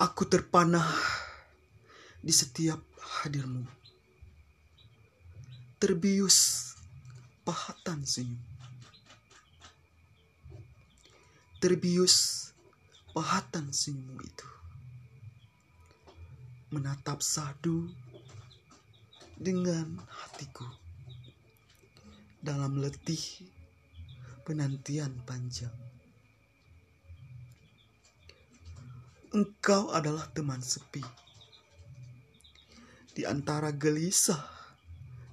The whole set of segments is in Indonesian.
Aku terpanah di setiap hadirmu. Terbius pahatan senyum. Terbius pahatan senyummu itu. Menatap sadu dengan hatiku dalam letih penantian panjang. Engkau adalah teman sepi di antara gelisah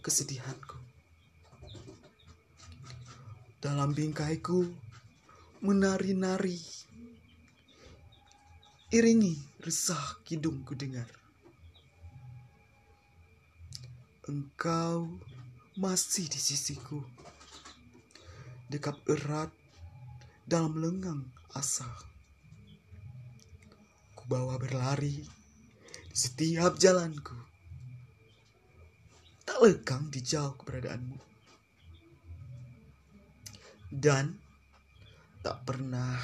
kesedihanku. Dalam bingkaiku menari-nari, iringi resah kidungku dengar. Engkau masih di sisiku, dekat erat dalam lengang asa bawa berlari di setiap jalanku. Tak lekang di jauh keberadaanmu. Dan tak pernah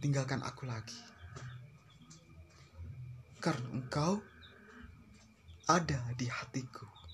tinggalkan aku lagi. Karena engkau ada di hatiku.